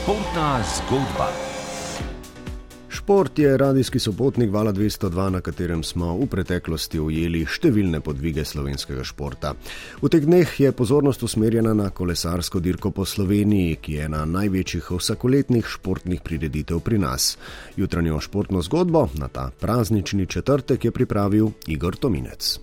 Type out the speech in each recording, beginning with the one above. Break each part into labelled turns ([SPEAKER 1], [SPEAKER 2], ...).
[SPEAKER 1] Športna zgodba.
[SPEAKER 2] Šport je radijski sopotnik Vala 202, na katerem smo v preteklosti ujeli številne podvige slovenskega športa. V teh dneh je pozornost usmerjena na kolesarsko dirko po Sloveniji, ki je ena največjih vsakoletnih športnih prireditev pri nas. Jutranjo športno zgodbo na ta praznični četrtek je pripravil Igor Tominec.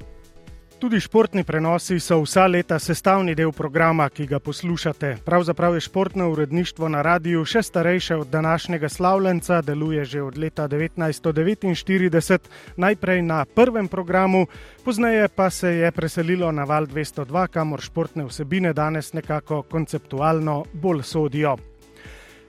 [SPEAKER 3] Tudi športni prenosi so vsa leta sestavni del programa, ki ga poslušate. Pravzaprav je športno uredništvo na radiju še starejše od današnjega slavljenca, deluje že od leta 1949, najprej na prvem programu, pozneje pa se je preselilo na val 202, kamor športne vsebine danes nekako konceptualno bolj sodijo.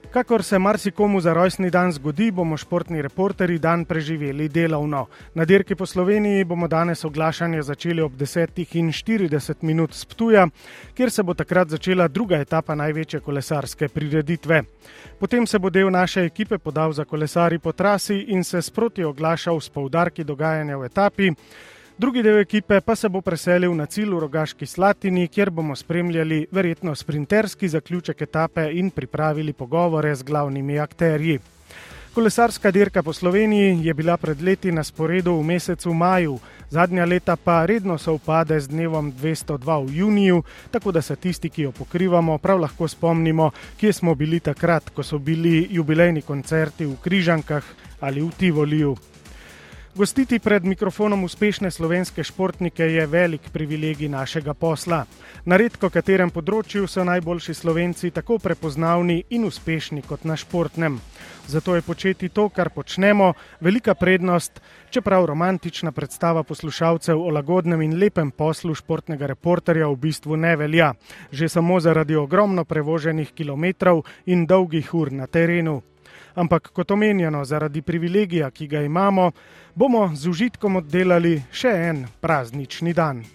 [SPEAKER 3] Kakor se marsikomu za rojstni dan zgodi, bomo športni reporteri dan preživeli delovno. Na dirki po Sloveniji bomo danes oglašanje začeli ob 10.40 minut s Ptuja, kjer se bo takrat začela druga etapa največje kolesarske prireditve. Potem se bo del naše ekipe podal za kolesari po trasi in se sproti oglašal s poudarki dogajanja v etapi. Drugi del ekipe pa se bo preselil na cilj v Rogaški Slatini, kjer bomo spremljali verjetno sprinterski zaključek etape in pripravili pogovore z glavnimi akterji. Kolesarska dirka po Sloveniji je bila pred leti na sporedu v mesecu maju, zadnja leta pa redno se upade z dnevom 202 v juniju, tako da se tisti, ki jo pokrivamo, prav lahko spomnimo, kje smo bili takrat, ko so bili jubilejni koncerti v Križankah ali v Tivoliju. Gostiti pred mikrofonom uspešne slovenske športnike je velik privilegij našega posla. Na redko katerem področju so najboljši slovenci tako prepoznavni in uspešni kot na športnem. Zato je početi to, kar počnemo, velika prednost, čeprav romantična predstava poslušalcev o lagodnem in lepem poslu športnega reporterja v bistvu ne velja, že samo zaradi ogromno prevoženih kilometrov in dolgih ur na terenu ampak kot omenjeno, zaradi privilegija, ki ga imamo, bomo z užitkom oddelali še en praznični dan.